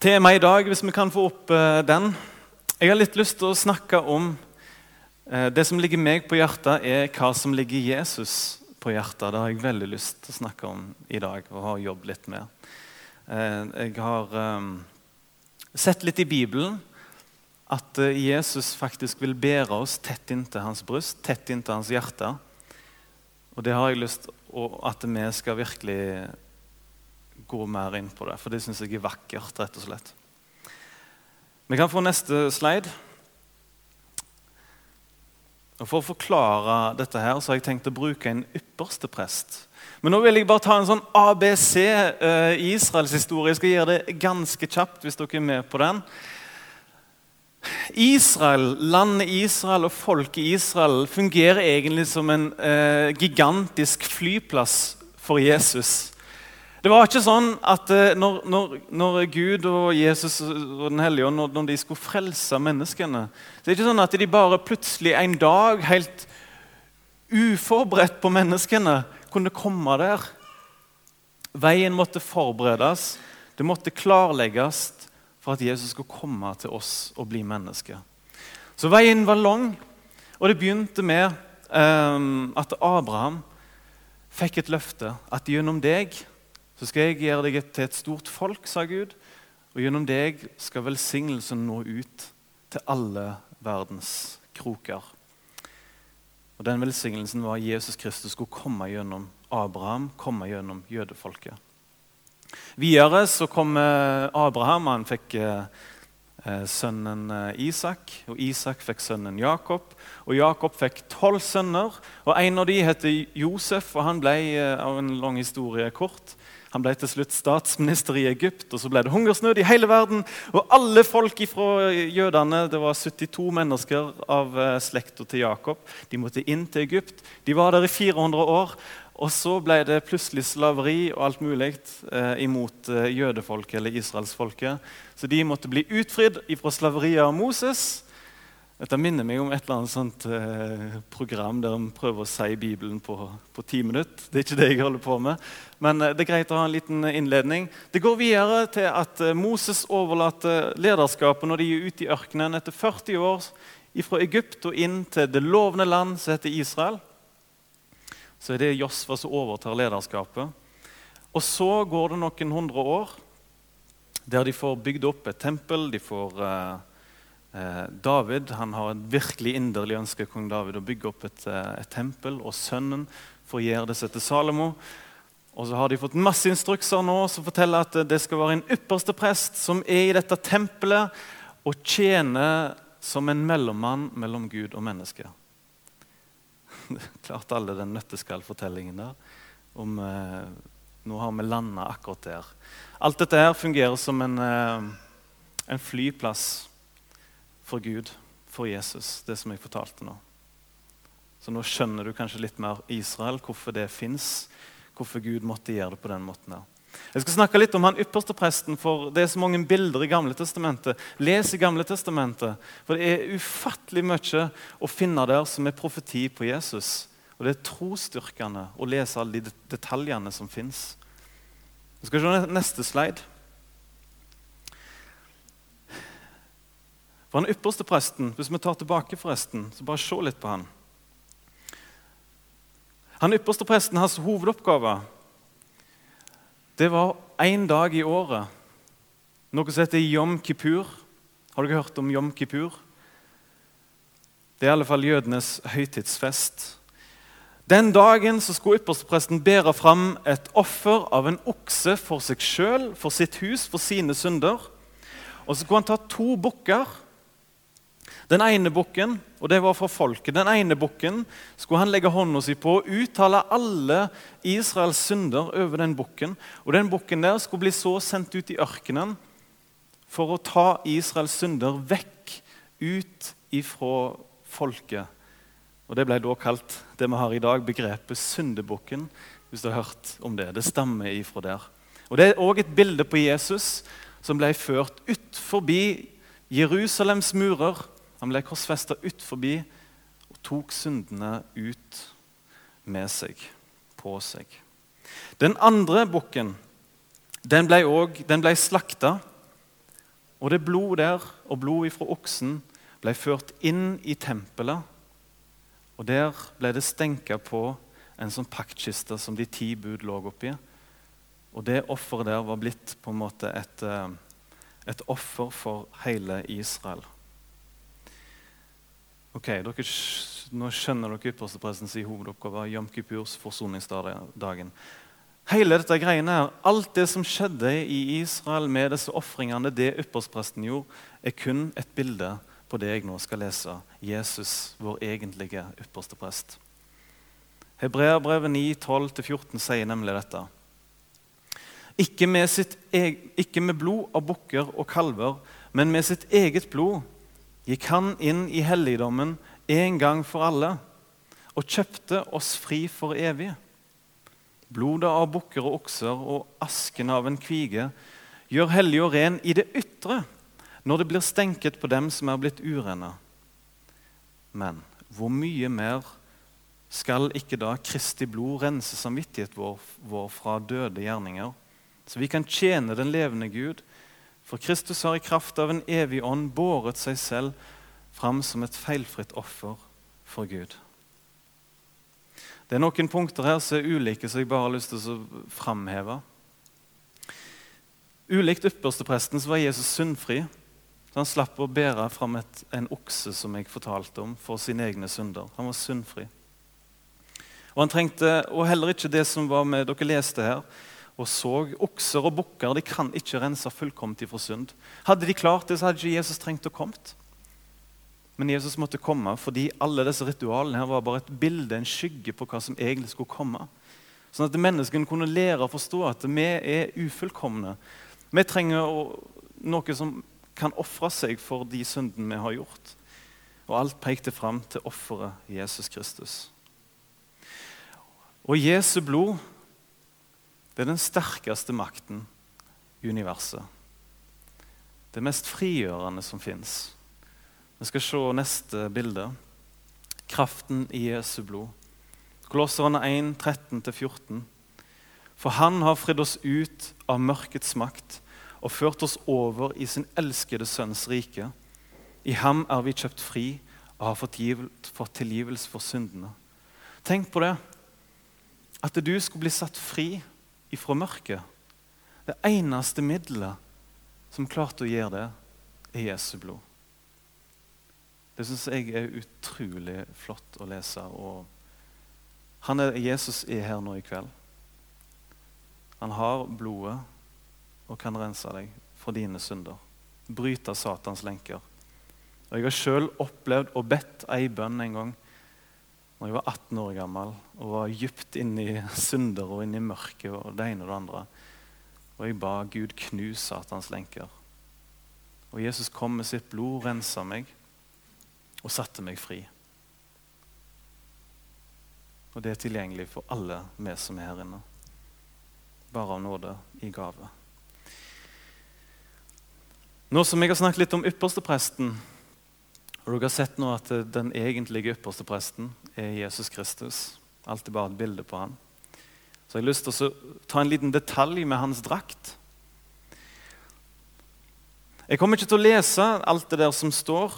Temaet i dag, hvis vi kan få opp eh, den Jeg har litt lyst til å snakke om eh, Det som ligger meg på hjertet, er hva som ligger Jesus på hjertet. Det har jeg veldig lyst til å snakke om i dag og har jobbet litt med. Eh, jeg har eh, sett litt i Bibelen at Jesus faktisk vil bære oss tett inntil hans bryst, tett inntil hans hjerte. Og det har jeg lyst til at vi skal virkelig gå mer inn på det, for det syns jeg er vakkert. rett og slett. Vi kan få neste slide. Og For å forklare dette her, så har jeg tenkt å bruke en ypperste prest. Men nå vil jeg bare ta en sånn ABC uh, i Israels historie. Jeg skal gjøre det ganske kjapt hvis dere er med på den. Israel, Landet Israel og folket Israel fungerer egentlig som en uh, gigantisk flyplass for Jesus. Det var ikke sånn at eh, når, når, når Gud og Jesus og Den hellige ånd når, når de skulle frelse menneskene det er ikke sånn at de bare plutselig en dag, helt uforberedt på menneskene, kunne komme der. Veien måtte forberedes, det måtte klarlegges for at Jesus skulle komme til oss og bli menneske. Så veien var lang, og det begynte med um, at Abraham fikk et løfte at gjennom deg så skal jeg gjøre deg til et stort folk, sa Gud, og gjennom deg skal velsignelsen nå ut til alle verdens kroker. Og Den velsignelsen var at Jesus Kristus skulle komme gjennom Abraham, komme gjennom jødefolket. Videre så kom Abraham. Han fikk eh, eh, sønnen eh, Isak, og Isak fikk sønnen Jakob. Og Jakob fikk tolv sønner, og en av de heter Josef. og Han ble av en lang historie kort han ble til slutt statsminister i Egypt, og så ble det hungersnød i hele verden. Og alle folk fra jødene, det var 72 mennesker av eh, slekta til Jakob, de måtte inn til Egypt. De var der i 400 år. Og så ble det plutselig slaveri og alt mulig eh, imot eh, jødefolket eller israelsfolket. Så de måtte bli utfridd fra slaveriet av Moses. Dette minner meg om et eller annet sånt eh, program der en prøver å si Bibelen på, på ti minutter. Det er ikke det jeg holder på med, men eh, det er greit å ha en liten innledning. Det går videre til at eh, Moses overlater lederskapet når de er ute i ørkenen etter 40 år fra Egypt og inn til det lovende land som heter Israel. Så er det Josfa som overtar lederskapet. Og så går det noen hundre år der de får bygd opp et tempel. de får... Eh, David han har et virkelig inderlig ønske kong David å bygge opp et, eh, et tempel, og sønnen får gjøre det til Salomo. Og så har de fått masse instrukser nå som forteller at det skal være en ypperste prest som er i dette tempelet og tjener som en mellommann mellom Gud og menneske. Klart alle den nøtteskallfortellingen der. Om, eh, nå har vi landa akkurat der. Alt dette her fungerer som en, eh, en flyplass for Gud, for Jesus, det som jeg fortalte nå. Så nå skjønner du kanskje litt mer Israel, hvorfor det fins, hvorfor Gud måtte gjøre det på den måten. der. Jeg skal snakke litt om han ypperste presten, for det er så mange bilder i Gamle testamentet. Les i Gamle testamentet, for det er ufattelig mye å finne der som er profeti på Jesus. Og det er trosstyrkende å lese alle de detaljene som fins. Vi skal se neste slide. For han ypperste presten, hvis vi tar tilbake forresten, så bare se litt på han. Han ypperste presten, hans hovedoppgave, det var én dag i året. Noe som heter Yom Kippur. Har dere hørt om Yom Kippur? Det er i alle fall jødenes høytidsfest. Den dagen så skulle ypperstepresten bære fram et offer av en okse for seg sjøl, for sitt hus, for sine synder. Og så skulle han ta to bukker den ene bukken, og det var for folket, den ene bukken skulle han legge hånda si på og uttale alle Israels synder over den bukken. Og den bukken der skulle bli så sendt ut i ørkenen for å ta Israels synder vekk ut ifra folket. Og Det ble da kalt det vi har i dag, begrepet syndebukken. hvis du har hørt om Det Det stammer ifra der. Og Det er òg et bilde på Jesus som ble ført ut forbi Jerusalems murer han ble korsfesta forbi og tok syndene ut med seg, på seg. Den andre bukken den ble, også, den ble slakta. Og det blod der, og blod fra oksen, ble ført inn i tempelet. Og der ble det stenka på en sånn paktkiste som de ti bud lå oppi. Og det offeret der var blitt på en måte et, eh, et offer for hele Israel. Ok, dere, Nå skjønner dere yppersteprestens hovedoppgave, Jom Kipurs forsoningsdagen. Hele dette greiene her, Alt det som skjedde i Israel med disse ofringene, det ypperstepresten gjorde, er kun et bilde på det jeg nå skal lese. Jesus, vår egentlige ypperste prest. Hebreerbrevet 9, 12-14 sier nemlig dette. Ikke med, sitt, ikke med blod av bukker og kalver, men med sitt eget blod gikk han inn i helligdommen en gang for alle og kjøpte oss fri for evig. Blodet av bukker og okser og asken av en kvige gjør hellig og ren i det ytre når det blir stenket på dem som er blitt urene. Men hvor mye mer skal ikke da Kristi blod rense samvittighet vår, vår fra døde gjerninger, så vi kan tjene den levende Gud? For Kristus har i kraft av en evig ånd båret seg selv fram som et feilfritt offer for Gud. Det er noen punkter her som er ulike, som jeg bare har lyst til å framheve. Ulikt ypperstepresten var Jesus syndfri. Så han slapp å bære fram et, en okse som jeg fortalte om, for sine egne synder. Han var syndfri. Og han trengte, og heller ikke det som var med dere leste her, og så okser og bukker de kan ikke rense fullkomment ifra synd. Hadde de klart det, så hadde ikke Jesus trengt å komme. Men Jesus måtte komme fordi alle disse ritualene her var bare et bilde, en skygge på hva som egentlig skulle komme. Sånn at menneskene kunne lære å forstå at vi er ufullkomne. Vi trenger noe som kan ofre seg for de syndene vi har gjort. Og alt pekte fram til offeret Jesus Kristus. Og Jesu blod det er den sterkeste makten i universet. Det mest frigjørende som fins. Vi skal se neste bilde. Kraften i Jesu blod. Kolosserne 1, 13-14. For han har fridd oss ut av mørkets makt og ført oss over i sin elskede sønns rike. I ham er vi kjøpt fri og har fått tilgivelse for syndene. Tenk på det. At du skulle bli satt fri ifra mørket. Det eneste middelet som klarte å gjøre det, er Jesu blod. Det syns jeg er utrolig flott å lese. og han er, Jesus er her nå i kveld. Han har blodet og kan rense deg for dine synder. Bryte Satans lenker. Og Jeg har sjøl opplevd og bedt ei bønn en gang når jeg var 18 år gammel og var dypt inne i synder og inne i mørket og det ene og det andre. Og jeg ba Gud knuse Satans lenker. Og Jesus kom med sitt blod, rensa meg og satte meg fri. Og det er tilgjengelig for alle vi som er her inne. Bare av nåde i gave. Nå som jeg har snakket litt om ypperstepresten, og dere har sett nå at den egentlige ypperste presten er Jesus Kristus. Alt er bare et bilde på han. Så jeg har lyst til å ta en liten detalj med hans drakt. Jeg kommer ikke til å lese alt det der som står.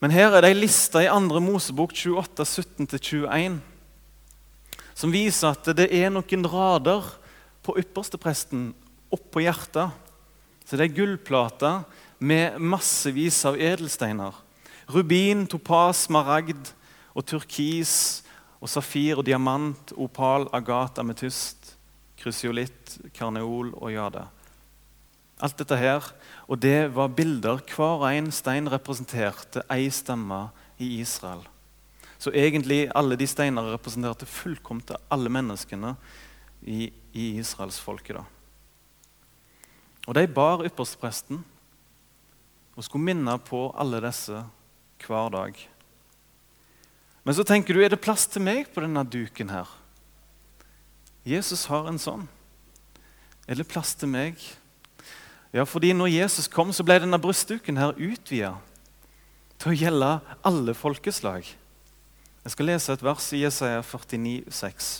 Men her er det ei liste i 2. Mosebok 28, 17-21 som viser at det er noen rader på ypperstepresten oppå hjertet så det er gullplate med massevis av edelsteiner. Rubin, topas, maragd og turkis og safir og diamant, opal, agat, ametyst, krysiolitt, karneol og jade. Alt dette her, og det var bilder. Hver en stein representerte ei stemme i Israel. Så egentlig alle de steinene representerte fullkomment alle menneskene i, i israelsfolket. Og de bar ypperstepresten og skulle minne på alle disse hver dag. Men så tenker du, er det plass til meg på denne duken her? Jesus har en sånn. Er det plass til meg? Ja, fordi når Jesus kom, så ble denne brystduken her utvida til å gjelde alle folkeslag. Jeg skal lese et vers i Jesaja 49, 49,6.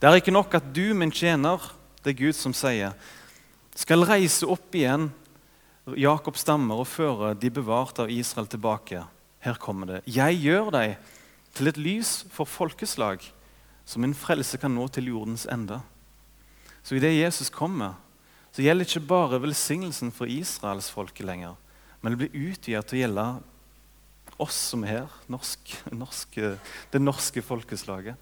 Det er ikke nok at du, min tjener, det er Gud som sier, skal reise opp igjen Jakobs stammer og fører de bevarte av Israel tilbake. Her kommer det. Jeg gjør deg til et lys for folkeslag, så min frelse kan nå til jordens ende. Så idet Jesus kommer, så gjelder ikke bare velsignelsen for Israels folke lenger, men det blir utvidet til å gjelde oss som er her, norsk, norsk, det norske folkeslaget.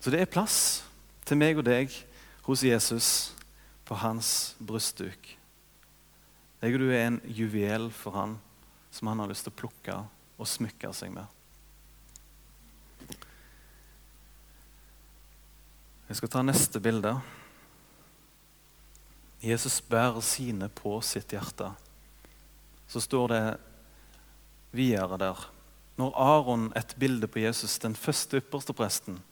Så det er plass til meg og deg hos Jesus på hans brystduk. Og du en juvel for han som han har lyst til å plukke og smykke seg med. Jeg skal ta neste bilde. Jesus bærer sine på sitt hjerte. Så står det videre der Når Aron, et bilde på Jesus, den første ypperste presten,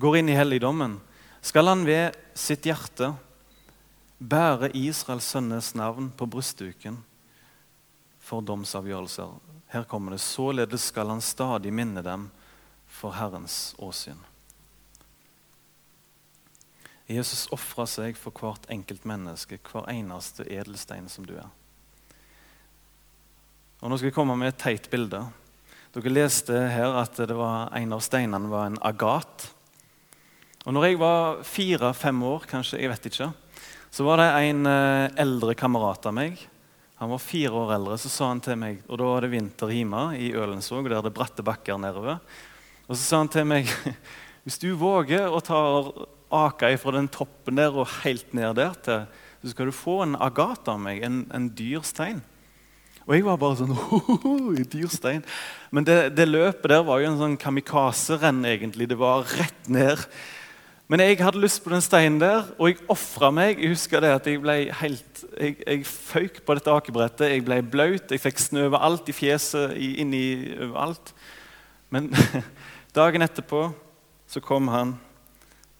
går inn i helligdommen, skal han ved sitt hjerte bære Israels sønnes navn på brystduken for domsavgjørelser. Her kommer det. Således skal han stadig minne dem for Herrens åsyn. Jesus ofra seg for hvert enkelt menneske, hver eneste edelstein som du er. Og Nå skal jeg komme med et teit bilde. Dere leste her at var, en av steinene var en agat. Og når jeg var fire-fem år, kanskje, jeg vet ikke, så var det en eh, eldre kamerat av meg. Han var fire år eldre. Så sa han til meg, og da var det vinter hjemme i Ølensvåg, der det er bratte bakker nedover. Og så sa han til meg hvis du våger å ta aka fra den toppen der og helt ned der til, så skal du få en agat av meg, en, en dyr stein. Og jeg var bare sånn oh, dyr stein. Men det, det, løpet der var jo en sånn kamikaze-renn, egentlig. Det var rett ned. Men jeg hadde lyst på den steinen der, og jeg ofra meg. Jeg husker det at jeg ble helt, jeg, jeg føyk på dette akebrettet. Jeg ble blaut, jeg fikk snø overalt i fjeset, inni overalt. Men dagen etterpå så kom han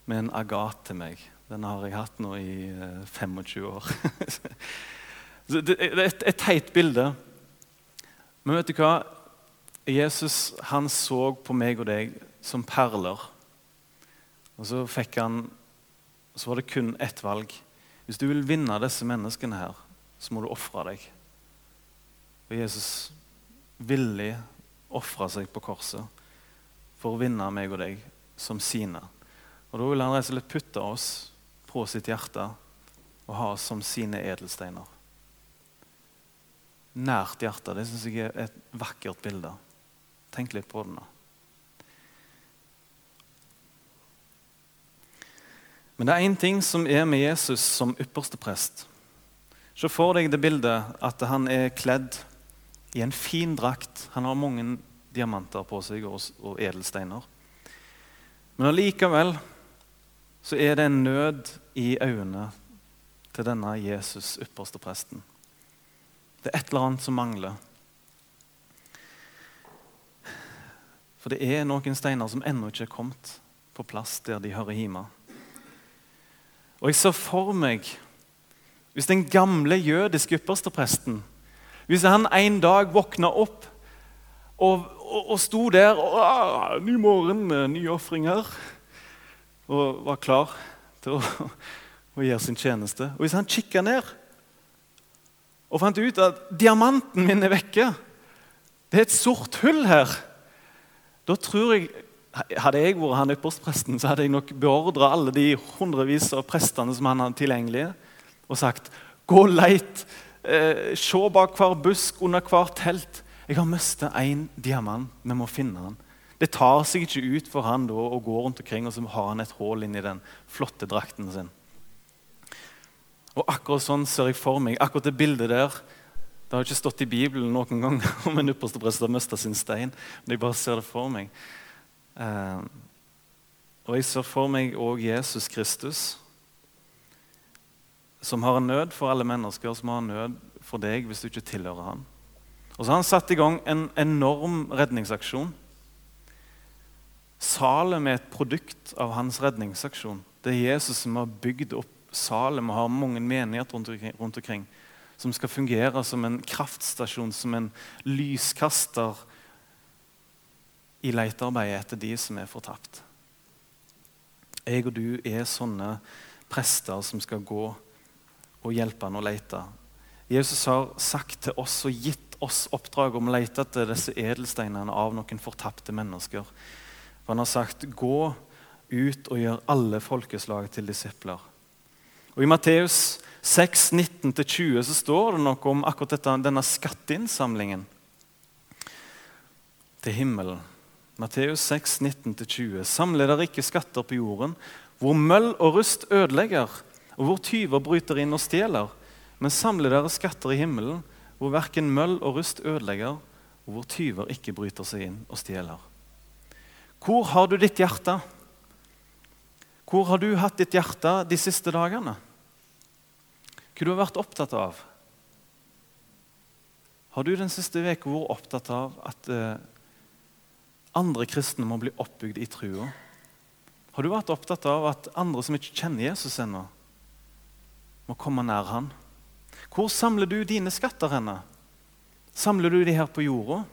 med en agat til meg. Den har jeg hatt nå i 25 eh, år. Det er et, et teit bilde. Men vet du hva? Jesus han så på meg og deg som perler. Og så fikk han Så var det kun ett valg. Hvis du vil vinne disse menneskene her, så må du ofre deg. Og Jesus villig ofra seg på korset for å vinne meg og deg som sine. Og Da vil han rett og slett putte oss på sitt hjerte og ha oss som sine edelsteiner nært hjertet. Det syns jeg er et vakkert bilde. Tenk litt på det nå. Men det er én ting som er med Jesus som ypperste prest. Se for deg det bildet at han er kledd i en fin drakt. Han har mange diamanter på seg og edelsteiner. Men allikevel så er det en nød i øynene til denne Jesus, ypperste presten. Det er et eller annet som mangler. For det er noen steiner som ennå ikke er kommet på plass der de hører hjemme. Og jeg så for meg hvis den gamle jødiske ypperstepresten Hvis han en dag våkna opp og, og, og sto der og ah, Ny morgen, ny ofring her. Og var klar til å, å gjøre sin tjeneste. Og hvis han kikka ned og fant ut at diamanten min er vekke. Det er et sort hull her. Da tror jeg, Hadde jeg vært han ypperstepresten, så hadde jeg nok beordra alle de hundrevis av prestene som han hadde tilgjengelige, og sagt Gå leit. Eh, se bak hver busk, under hvert telt. Jeg har mistet én diamant. Vi må finne han. Det tar seg ikke ut for han da å gå rundt omkring og så har han et hull inni den flotte drakten sin. Og akkurat sånn ser jeg for meg akkurat det bildet der. Det har ikke stått i Bibelen noen gang om en ypperste prest har mista sin stein. Men jeg bare ser det for meg. Eh, og jeg ser for meg òg Jesus Kristus, som har en nød for alle mennesker, som har en nød for deg hvis du ikke tilhører ham. Og så har han satt i gang en enorm redningsaksjon. Salem er et produkt av hans redningsaksjon. Det er Jesus som har bygd opp Salem og har mange menigheter rundt omkring, rundt omkring som skal fungere som en kraftstasjon, som en lyskaster i letearbeidet etter de som er fortapt. Jeg og du er sånne prester som skal gå og hjelpe han å lete. Jesus har sagt til oss og gitt oss oppdrag om å lete etter disse edelsteinene av noen fortapte mennesker. For han har sagt 'gå ut og gjør alle folkeslag til disipler'. Og I Matteus 6, 19-20 så står det noe om akkurat dette, denne skatteinnsamlingen til himmelen. Matteus 6, 19-20. Samle dere ikke skatter på jorden, hvor møll og rust ødelegger, og hvor tyver bryter inn og stjeler. Men samle dere skatter i himmelen, hvor verken møll og rust ødelegger, og hvor tyver ikke bryter seg inn og stjeler. Hvor har du ditt hjerte? Hvor har du hatt ditt hjerte de siste dagene? Hva du har vært opptatt av? Har du den siste uka vært opptatt av at eh, andre kristne må bli oppbygd i trua? Har du vært opptatt av at andre som ikke kjenner Jesus ennå, må komme nær han? Hvor samler du dine skatter henne? Samler du de her på jorda?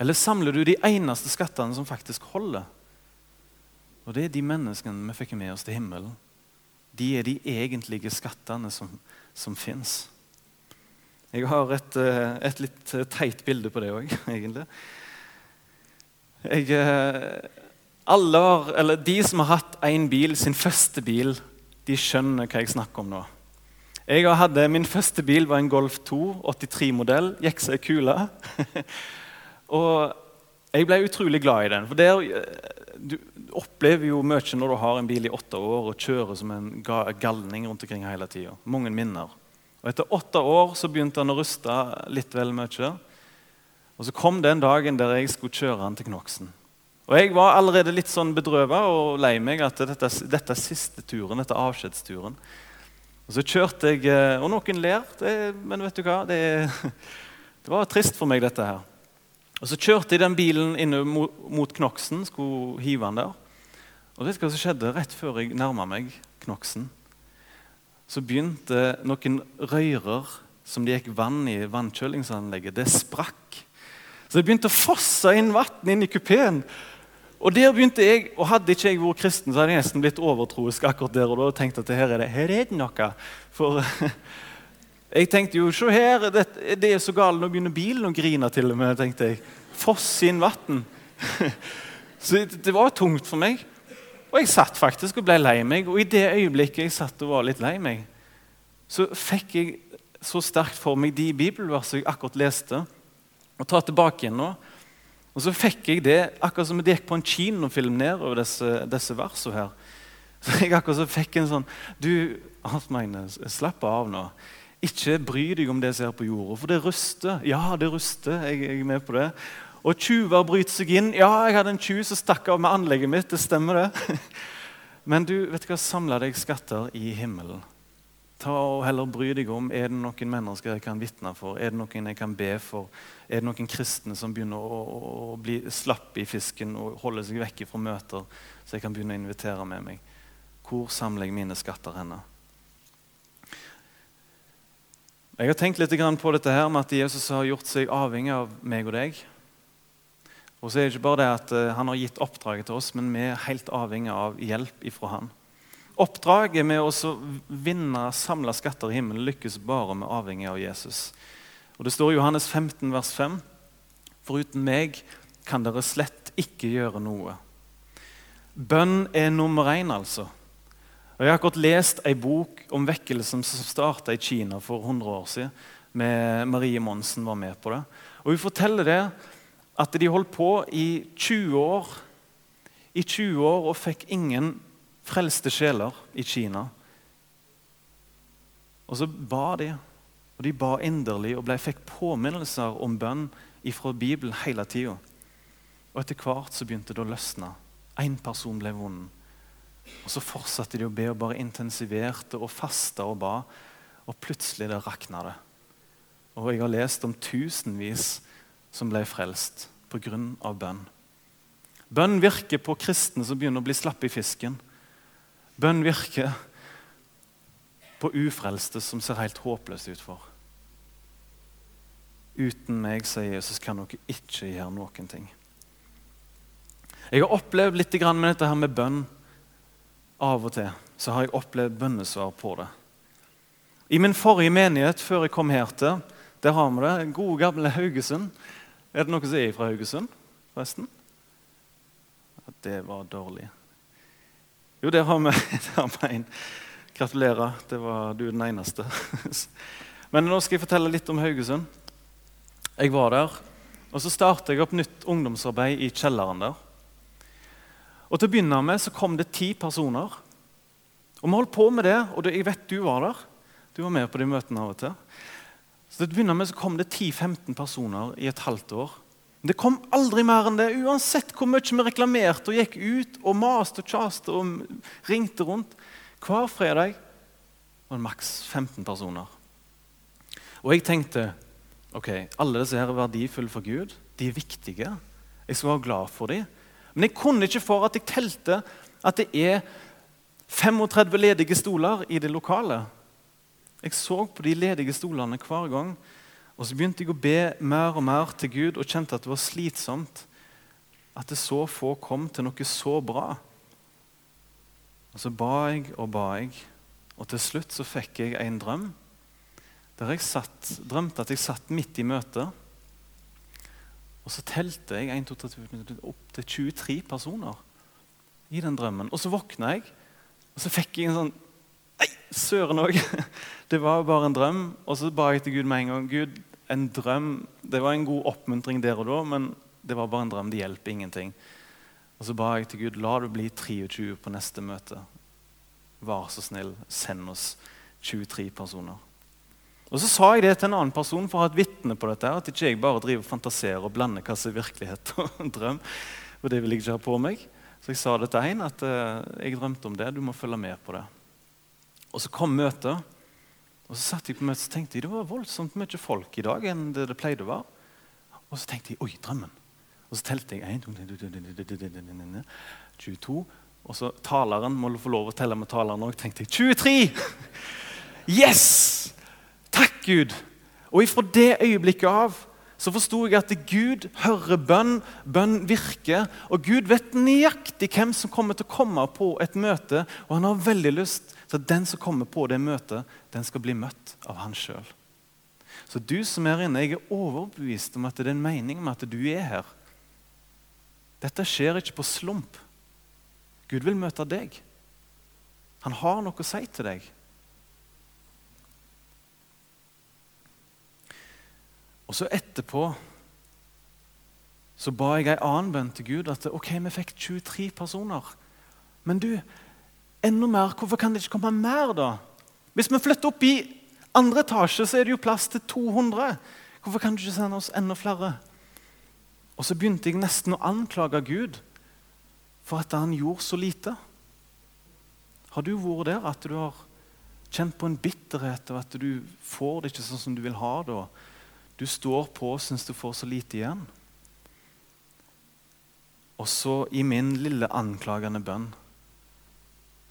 Eller samler du de eneste skattene som faktisk holder? Og det er de menneskene vi fikk med oss til himmelen. De er de egentlige skattene som, som fins. Jeg har et, eh, et, litt teit bilde på det òg, egentlig. Jeg, eh, alle, eller de som har hatt én bil, sin første bil, de skjønner hva jeg snakker om nå. Jeg hadde, Min første bil var en Golf 2 83-modell. Gikk seg kule. og jeg ble utrolig glad i den. For der, eh, Du opplever jo mye når du har en bil i åtte år og kjører som en galning rundt omkring hele tida. Mange minner. Og Etter åtte år så begynte han å ruste litt vel mye. Og Så kom den dagen der jeg skulle kjøre han til Knoksen. Og Jeg var allerede litt sånn bedrøva og lei meg at dette, dette siste turen, dette avskjedsturen. Og så kjørte jeg, eh, og noen ler, det, men vet du hva? Det, det, var trist for meg, dette her. Og Så kjørte jeg den bilen inn mot, mot Knoksen, skulle hive den der. Og vet du hva som skjedde rett før jeg nærma meg Knoksen? Så begynte noen røyrer som det gikk vann i vannkjølingsanlegget, det sprakk. Så det begynte å fosse inn vann inn i kupeen. Og der begynte jeg, og Hadde ikke jeg vært kristen, så hadde jeg nesten blitt overtroisk akkurat der og da. og tenkt at her er det, her er det noe. For jeg tenkte jo Se her, det, det er så galt. Nå begynner bilen å grine til og med. tenkte jeg. Fosse inn vann. Så det var tungt for meg. Og jeg satt faktisk og ble lei meg. Og i det øyeblikket jeg satt og var litt lei meg, så fikk jeg så sterkt for meg de bibelversene jeg akkurat leste, og ta tilbake igjen nå. Og så fikk jeg det akkurat som det gikk på en kinofilm nedover disse, disse versene her. Så jeg akkurat så fikk en sånn Du, Hans Magne, slapp av nå. Ikke bry deg om det som er på jorda, for det ruster. Ja, det ruster. Jeg, jeg er med på det. Og tjuver bryter seg inn. Ja, jeg hadde en tjuv som stakk av med anlegget mitt. Det stemmer, det. Men du, vet du hva? samla deg skatter i himmelen. Ta og heller bry deg om er det noen mennesker jeg kan vitne for, er det noen jeg kan be for. Er det noen kristne som begynner å, å, bli slappe i fisken og holde seg vekke fra møter, så jeg kan begynne å invitere med meg? Hvor samler jeg mine skatter henne? Jeg har tenkt litt på dette her med at Jesus har gjort seg avhengig av meg og deg. Og så er det ikke bare det at eh, Han har gitt oppdraget til oss, men vi er helt avhengig av hjelp ifra han. Oppdraget med å vinne samla skatter i himmelen lykkes bare med avhengig av Jesus. Og Det står i Johannes 15, vers 5.: Foruten meg kan dere slett ikke gjøre noe. Bønn er nummer én, altså. Og Jeg har akkurat lest ei bok om vekkelsen som starta i Kina for 100 år siden. med Marie Monsen var med på det. Og Hun forteller det at de holdt på i 20 år, i 20 år og fikk ingen frelste sjeler i Kina. Og så ba de, og de ba inderlig og ble, fikk påminnelser om bønn ifra Bibelen hele tida. Og etter hvert så begynte det å løsne. Én person ble vond. Og så fortsatte de å be og bare intensiverte og fasta og ba. Og plutselig det rakna det. Og jeg har lest om tusenvis som ble frelst pga. bønn. Bønn virker på kristne som begynner å bli slappe i fisken. Bønn virker på ufrelste som ser helt håpløst ut for. Uten meg, sier Jesus, kan dere ikke gjøre noen ting. Jeg har opplevd litt med dette her med bønn av og til. så har jeg opplevd bønnesvar på det. I min forrige menighet, før jeg kom her til, der har vi det. Gode, gamle Haugesund. Er det noen som er fra Haugesund, forresten? Det var dårlig. Jo, der har vi, en. Gratulerer. Det var du den eneste. Men nå skal jeg fortelle litt om Haugesund. Jeg var der, og så startet jeg opp nytt ungdomsarbeid i kjelleren der. Og Til å begynne med så kom det ti personer. Og Vi holdt på med det, og jeg vet du var der. Du var med på de møtene av og til. Så til å begynne med så kom det 10-15 personer i et halvt år. Det kom aldri mer enn det, uansett hvor mye vi reklamerte og gikk ut og maste og kjaste og ringte rundt. Hver fredag var det maks 15 personer. Og jeg tenkte ok, alle disse her er verdifulle for Gud. De er viktige. Jeg skal være glad for dem. Men jeg kunne ikke for at jeg telte at det er 35 ledige stoler i det lokale. Jeg så på de ledige stolene hver gang. Og så begynte jeg å be mer og mer til Gud og kjente at det var slitsomt at det så få kom til noe så bra. Og så ba jeg og ba jeg, og til slutt så fikk jeg en drøm. Der jeg satt, drømte at jeg satt midt i møtet. Og så telte jeg 1, 2, 3, opp til 23 personer i den drømmen. Og så våkna jeg, og så fikk jeg en sånn Nei, søren òg! Det var bare en drøm. Og så ba jeg til Gud med en gang. Gud, en drøm Det var en god oppmuntring der og da, men det var bare en drøm. Det hjelper ingenting. Og så ba jeg til Gud la det bli 23 på neste møte. Vær så snill, send oss 23 personer. Og Så sa jeg det til en annen person for å ha et vitne på dette. At ikke jeg bare driver og fantaserer og blander hva som er virkelighet og drøm. Og det vil jeg ikke ha på meg. Så jeg sa det til en at uh, jeg drømte om det. Du må følge med på det. Og Så kom møtet. Og så satt jeg på møtet og tenkte jeg, det var voldsomt mye folk i dag enn det det pleide å være. Og så tenkte jeg oi, drømmen. Og så telte jeg 1, 2, 22. Og så taleren må få lov å telle med taleren òg. tenkte jeg 23! Yes! Takk, Gud! Og ifra det øyeblikket av så forsto jeg at Gud hører bønn, bønn virker. Og Gud vet nøyaktig hvem som kommer til å komme på et møte. Og han har veldig lyst at den som kommer på det møtet, den skal bli møtt av han sjøl. Så du som er inne, jeg er overbevist om at det er en mening med at du er her. Dette skjer ikke på slump. Gud vil møte deg. Han har noe å si til deg. Og så etterpå så ba jeg en annen bønn til Gud. At ok, vi fikk 23 personer. Men du, enda mer, hvorfor kan det ikke komme mer, da? Hvis vi flytter opp i andre etasje, så er det jo plass til 200. Hvorfor kan du ikke sende oss enda flere? Og så begynte jeg nesten å anklage Gud for at han gjorde så lite. Har du vært der at du har kjent på en bitterhet og at du får det ikke sånn som du vil ha det? du står på og syns du får så lite igjen. Og så, i min lille anklagende bønn,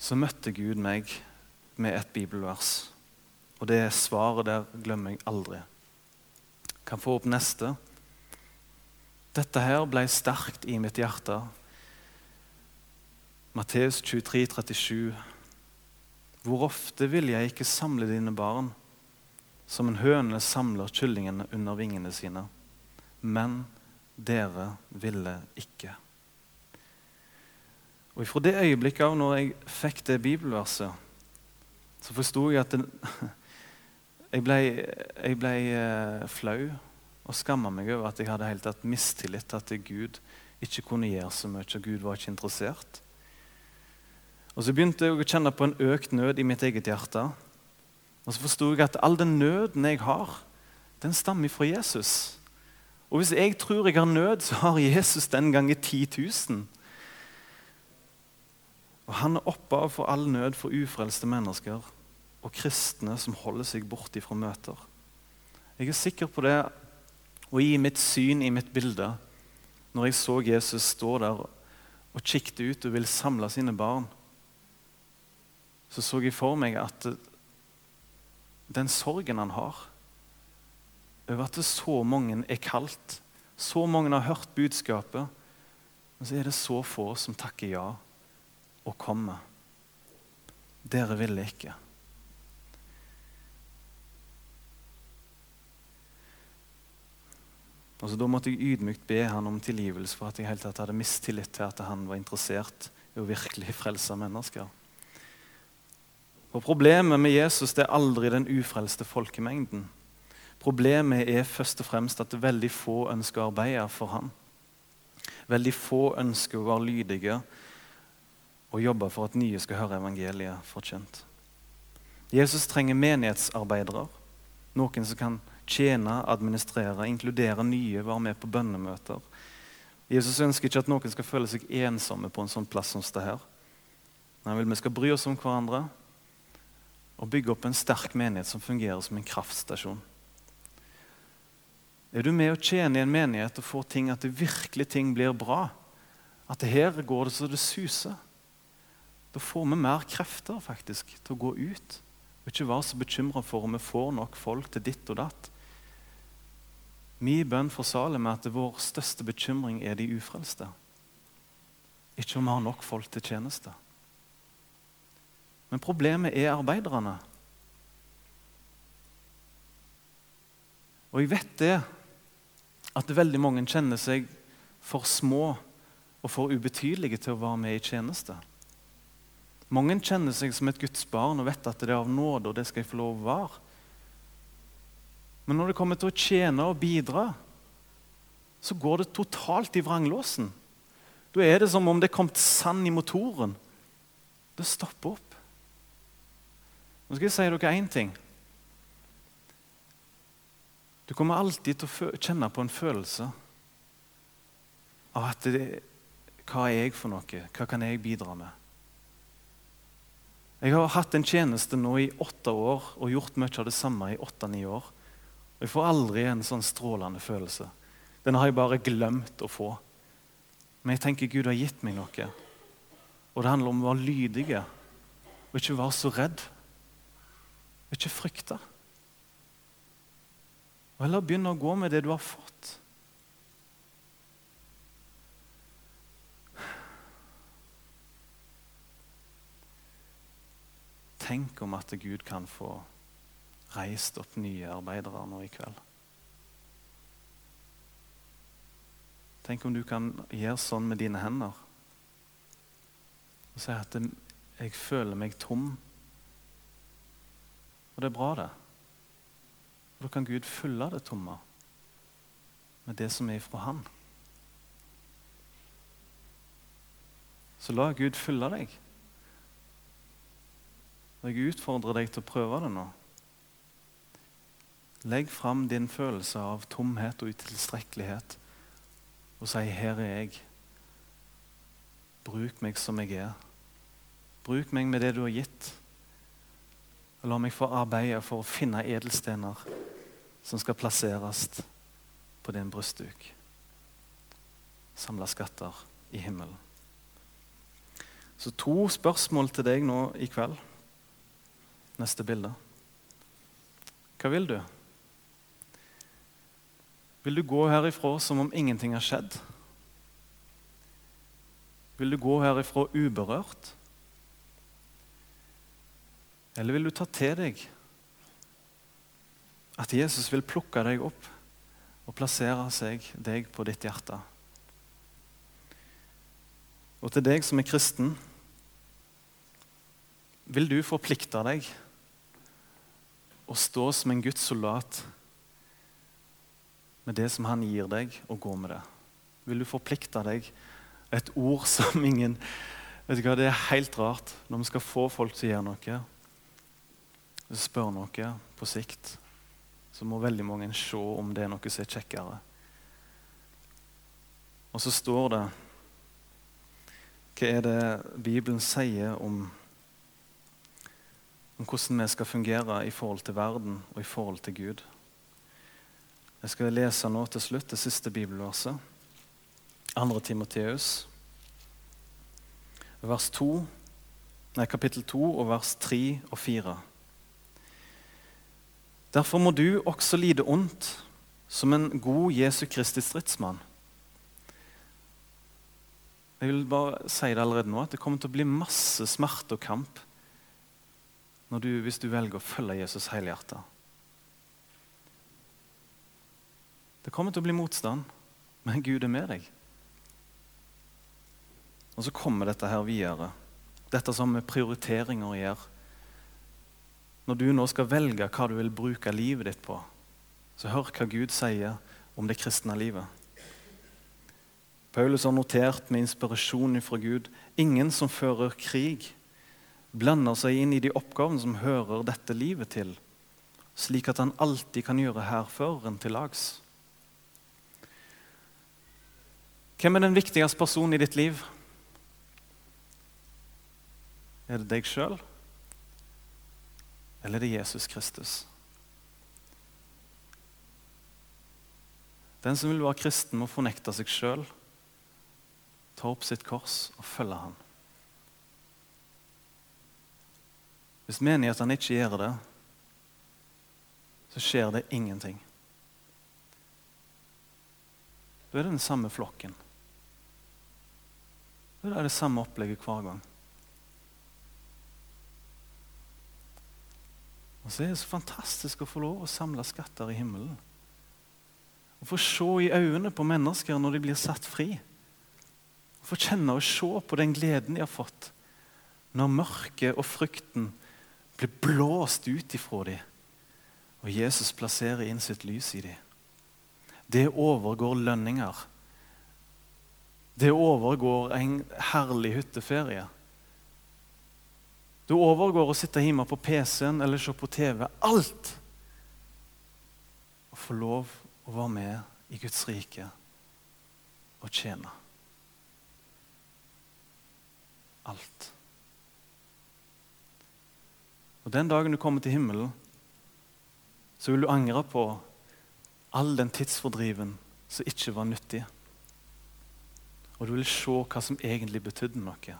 så møtte Gud meg med et bibelvers. Og det svaret der glemmer jeg aldri. Kan få opp neste. Dette her ble sterkt i mitt hjerte. Matteus 23, 37. Hvor ofte vil jeg ikke samle dine barn? som en høne samler kyllingene under vingene sine. Men dere ville ikke. Og Fra det øyeblikket av når jeg fikk det bibelverset, så forsto jeg at den, jeg ble, jeg ble eh, flau og skamma meg over at jeg hadde helt tatt mistillit til at Gud ikke kunne gjøre så mye, og Gud var ikke interessert. Og Så begynte jeg å kjenne på en økt nød i mitt eget hjerte. Og så forsto jeg at all den nøden jeg har, den stammer fra Jesus. Og hvis jeg tror jeg har nød, så har Jesus den gangen 10 000. Og han er opphav for all nød for ufrelste mennesker og kristne som holder seg borte fra møter. Jeg er sikker på det, og i mitt syn, i mitt bilde, når jeg så Jesus stå der og kikket ut og ville samle sine barn, så så jeg for meg at den sorgen han har over at så mange er kalt. Så mange har hørt budskapet, men så er det så få som takker ja og komme. Dere ville ikke. Og så Da måtte jeg ydmykt be han om tilgivelse for at jeg helt tatt hadde mistillit til at han var interessert i å virkelig frelse mennesker. Og Problemet med Jesus det er aldri den ufrelste folkemengden. Problemet er først og fremst at veldig få ønsker å arbeide for ham. Veldig få ønsker å være lydige og jobbe for at nye skal høre evangeliet forkynt. Jesus trenger menighetsarbeidere, noen som kan tjene, administrere, inkludere nye, være med på bønnemøter. Jesus ønsker ikke at noen skal føle seg ensomme på en sånn plass som det her. Han vil vi skal bry oss om hverandre og bygge opp en sterk menighet som fungerer som en kraftstasjon. Er du med å tjene i en menighet og får ting at det virkelig ting blir bra, at her går det så det suser, da får vi mer krefter faktisk til å gå ut. Og ikke være så bekymra for om vi får nok folk til ditt og datt. Min bønn for Salem er at vår største bekymring er de ufrelste. Ikke om vi har nok folk til tjeneste. Men problemet er arbeiderne. Og jeg vet det at veldig mange kjenner seg for små og for ubetydelige til å være med i tjeneste. Mange kjenner seg som et Guds barn og vet at det er av nåde, og det skal jeg få lov å være. Men når det kommer til å tjene og bidra, så går det totalt i vranglåsen. Da er det som om det er kommet sand i motoren. Det stopper opp. Nå skal jeg si dere én ting. Du kommer alltid til å kjenne på en følelse av at det, Hva er jeg for noe? Hva kan jeg bidra med? Jeg har hatt en tjeneste nå i åtte år og gjort mye av det samme i åtte-ni år. Og Jeg får aldri en sånn strålende følelse. Den har jeg bare glemt å få. Men jeg tenker Gud har gitt meg noe. Og det handler om å være lydige og ikke være så redd. Og ikke frykte. Og heller begynne å gå med det du har fått. Tenk om at Gud kan få reist opp nye arbeidere nå i kveld. Tenk om du kan gjøre sånn med dine hender og si at 'jeg føler meg tom'. Og det er bra, det. For da kan Gud fylle det tomme med det som er ifra Han. Så la Gud fylle deg. Og jeg utfordrer deg til å prøve det nå. Legg fram din følelse av tomhet og utilstrekkelighet og si 'Her er jeg'. Bruk meg som jeg er. Bruk meg med det du har gitt. Og la meg få arbeide for å finne edelstener som skal plasseres på din brystduk. Samle skatter i himmelen. Så to spørsmål til deg nå i kveld. Neste bilde. Hva vil du? Vil du gå herifra som om ingenting har skjedd? Vil du gå herifra uberørt? Eller vil du ta til deg at Jesus vil plukke deg opp og plassere seg deg på ditt hjerte? Og til deg som er kristen, vil du forplikte deg og stå som en Guds soldat med det som han gir deg, og gå med det? Vil du forplikte deg? Et ord som ingen vet du hva, Det er helt rart når vi skal få folk til å gjøre noe, spørre noe på sikt, så må veldig mange se om det er noe som er kjekkere. Og så står det Hva er det Bibelen sier om, om hvordan vi skal fungere i forhold til verden og i forhold til Gud? Jeg skal lese nå til slutt det siste bibelverset. 2. Timoteus, vers 2, nei, kapittel 2 og vers 3 og 4. Derfor må du også lide ondt som en god Jesu Kristi stridsmann. Jeg vil bare si det allerede nå, at det kommer til å bli masse smerte og kamp du, hvis du velger å følge Jesus helhjertet. Det kommer til å bli motstand, men Gud er med deg. Og så kommer dette her videre. Dette som med prioriteringer gjør. Når du nå skal velge hva du vil bruke livet ditt på, så hør hva Gud sier om det kristne livet. Paulus har notert med inspirasjon fra Gud ingen som fører krig, blander seg inn i de oppgavene som hører dette livet til, slik at han alltid kan gjøre hærføreren til lags. Hvem er den viktigste personen i ditt liv? Er det deg sjøl, eller er det Jesus Kristus? Den som vil være kristen, må fornekte seg sjøl ta opp sitt kors og følge ham. Hvis menighetene ikke gjør det, så skjer det ingenting. Da er det den samme flokken. Da er det samme opplegget hver gang. Og så er det så fantastisk å få lov å samle skatter i himmelen. Å få se i øynene på mennesker når de blir satt fri. Få kjenne og se på den gleden de har fått når mørket og frykten blir blåst ut ifra dem, og Jesus plasserer inn sitt lys i dem. Det overgår lønninger. Det overgår en herlig hytteferie. Det overgår å sitte hjemme på PC-en eller se på TV. Alt! Å få lov å være med i Guds rike og tjene. alt. Og Den dagen du kommer til himmelen, så vil du angre på all den tidsfordriven som ikke var nyttig. Og du vil se hva som egentlig betydde noe.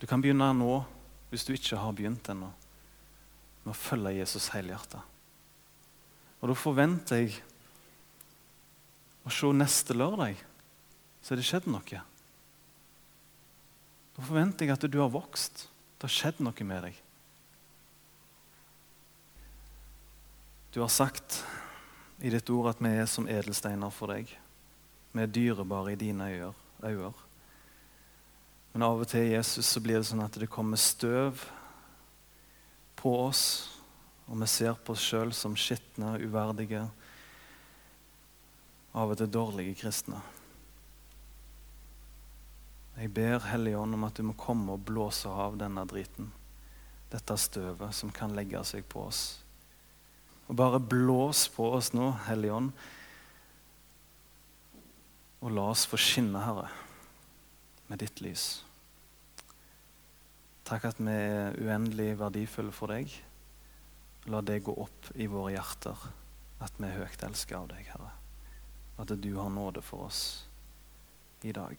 Du kan begynne nå, hvis du ikke har begynt ennå, med å følge Jesus helhjertet. Og da forventer jeg å se neste lørdag så har det skjedd noe. Da forventer jeg at du har vokst. Det har skjedd noe med deg. Du har sagt i ditt ord at vi er som edelsteiner for deg. Vi er dyrebare i dine øyne. Men av og til Jesus, så blir det sånn at det kommer støv på oss, og vi ser på oss sjøl som skitne, uverdige, av og til dårlige kristne. Jeg ber Hellige Ånd om at du må komme og blåse av denne driten. Dette støvet som kan legge seg på oss. Og bare blås på oss nå, Hellige Ånd. Og la oss få skinne, Herre, med ditt lys. Takk at vi er uendelig verdifulle for deg. La det gå opp i våre hjerter at vi er høyt elsket av deg, Herre. At du har nåde for oss i dag.